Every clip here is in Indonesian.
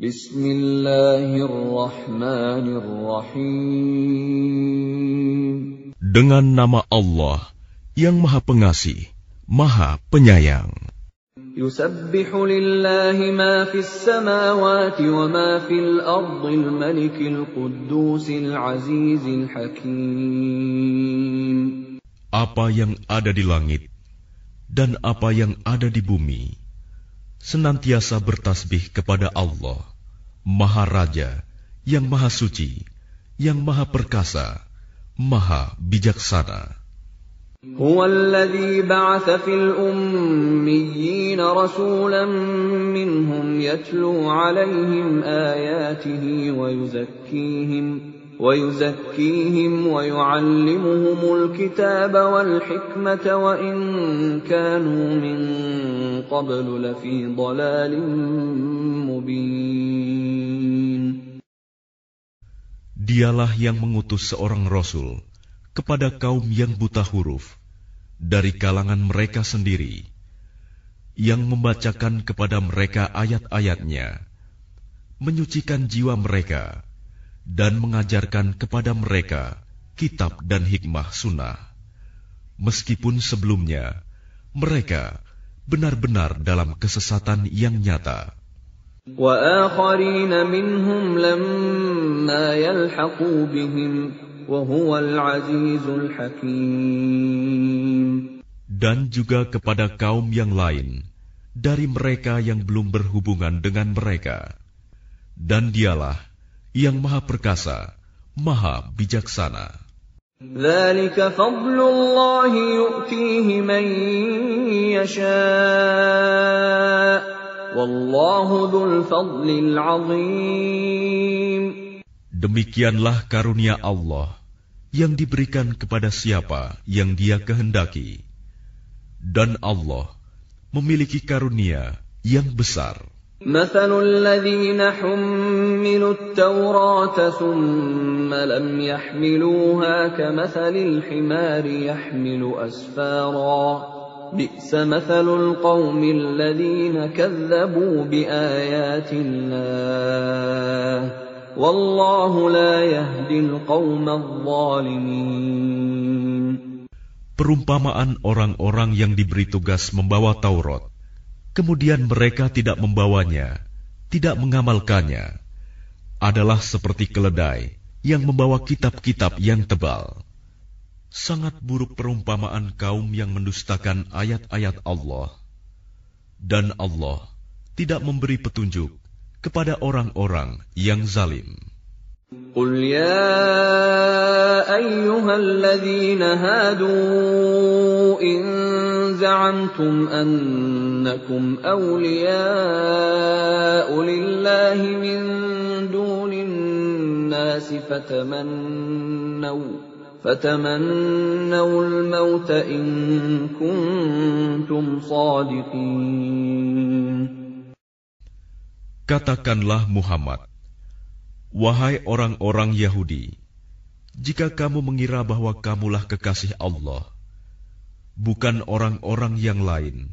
Bismillahirrahmanirrahim. Dengan nama Allah yang Maha Pengasih, Maha Penyayang. يسبح لله ما في السماوات وما في الأرض الملك القدوس العزيز الحكيم Apa yang ada di langit dan apa yang ada di bumi senantiasa bertasbih kepada Allah, Maha Raja, yang Maha Suci, yang Maha Perkasa, Maha Bijaksana. هو الذي بعث في الأميين رسولا منهم يتلو عليهم آياته ويزكيهم ويزكيهم ويعلمهم الكتاب والحكمة وإن كانوا من قبل لفي ضلال مبين Dialah yang mengutus seorang rasul kepada kaum yang buta huruf dari kalangan mereka sendiri, yang membacakan kepada mereka ayat-ayatnya, menyucikan jiwa mereka, dan mengajarkan kepada mereka kitab dan hikmah sunnah. Meskipun sebelumnya mereka benar-benar dalam kesesatan yang nyata. Dan juga kepada kaum yang lain dari mereka yang belum berhubungan dengan mereka, dan dialah yang maha perkasa, maha bijaksana. Demikianlah karunia Allah yang diberikan kepada siapa yang Dia kehendaki, dan Allah memiliki karunia yang besar. مثل الذين حملوا التوراة ثم لم يحملوها كمثل الحمار يحمل أسفارا بئس مثل القوم الذين كذبوا بآيات الله Wallahu la yahdil Perumpamaan orang-orang yang diberi tugas membawa Taurat, kemudian mereka tidak membawanya, tidak mengamalkannya, adalah seperti keledai yang membawa kitab-kitab yang tebal. Sangat buruk perumpamaan kaum yang mendustakan ayat-ayat Allah. Dan Allah tidak memberi petunjuk kepada orang-orang yang zalim. قل يا أيها الذين هادوا إن زعمتم أنكم أولياء لله من دون الناس فتمنوا فتمنوا الموت إن كنتم صادقين Katakanlah Muhammad, wahai orang-orang Yahudi, jika kamu mengira bahwa kamulah kekasih Allah, bukan orang-orang yang lain,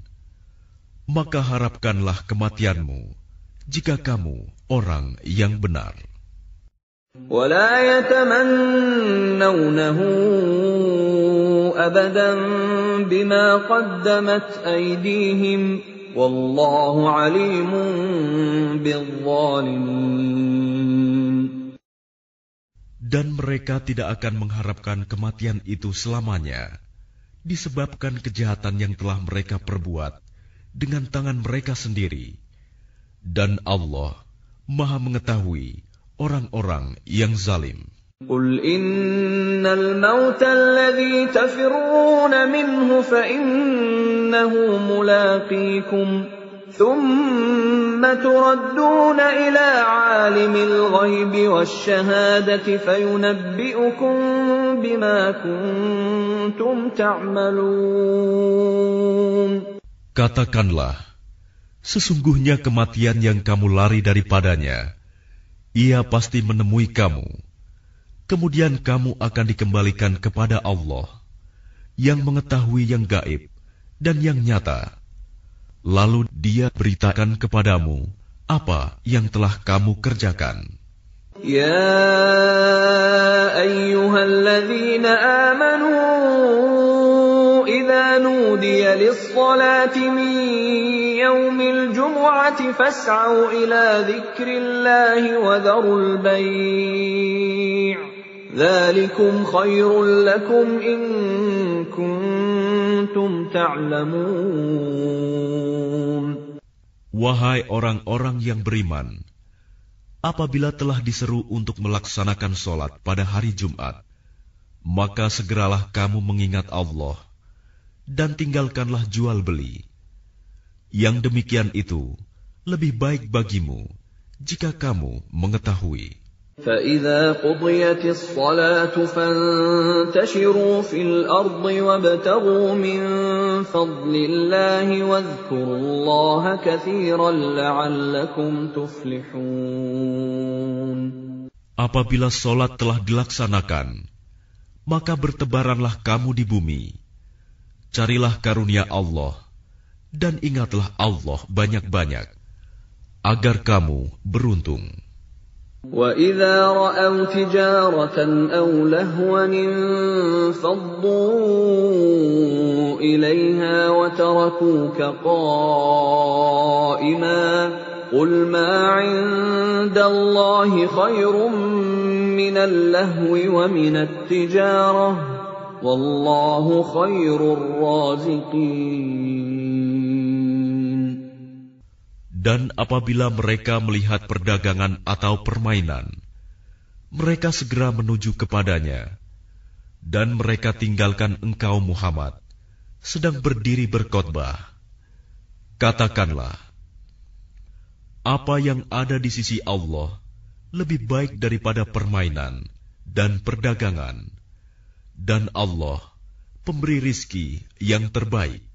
maka harapkanlah kematianmu jika kamu orang yang benar. ولا يتمنونه أبدا بما قدمت أيديهم Wallahu alimun Dan mereka tidak akan mengharapkan kematian itu selamanya, disebabkan kejahatan yang telah mereka perbuat dengan tangan mereka sendiri. Dan Allah Maha Mengetahui orang-orang yang zalim. قل إن الموت الذي تفرون منه فإنه ملاقيكم ثم تردون إلى عالم الغيب والشهادة فينبئكم بما كنتم kuntum ta'malun. Katakanlah, sesungguhnya kematian yang kamu lari daripadanya, ia pasti menemui kamu. Kemudian kamu akan dikembalikan kepada Allah yang mengetahui yang gaib dan yang nyata. Lalu dia beritakan kepadamu apa yang telah kamu kerjakan. Ya ayyuhalladzina amanu إذا نودي للصلاة من يوم الجمعة فاسعوا إلى ذكر الله وذروا البيع ذلكم خير لكم إن كنتم تعلمون Wahai orang-orang yang beriman, apabila telah diseru untuk melaksanakan sholat pada hari Jumat, maka segeralah kamu mengingat Allah dan tinggalkanlah jual beli. Yang demikian itu lebih baik bagimu jika kamu mengetahui. فإذا قضيت الصلاة فانتشروا في الأرض وابتغوا من فضل الله واذكروا الله كثيرا لعلكم تفلحون Apabila solat telah dilaksanakan, maka bertebaranlah kamu di bumi. Carilah karunia Allah, dan ingatlah Allah banyak-banyak, agar kamu beruntung. وإذا رأوا تجارة أو لهوا انفضوا إليها وتركوك قائما قل ما عند الله خير من اللهو ومن التجارة Wallahu raziqin. Dan apabila mereka melihat perdagangan atau permainan, mereka segera menuju kepadanya, dan mereka tinggalkan engkau Muhammad, sedang berdiri berkhotbah. Katakanlah, apa yang ada di sisi Allah lebih baik daripada permainan dan perdagangan dan Allah pemberi rizki yang terbaik.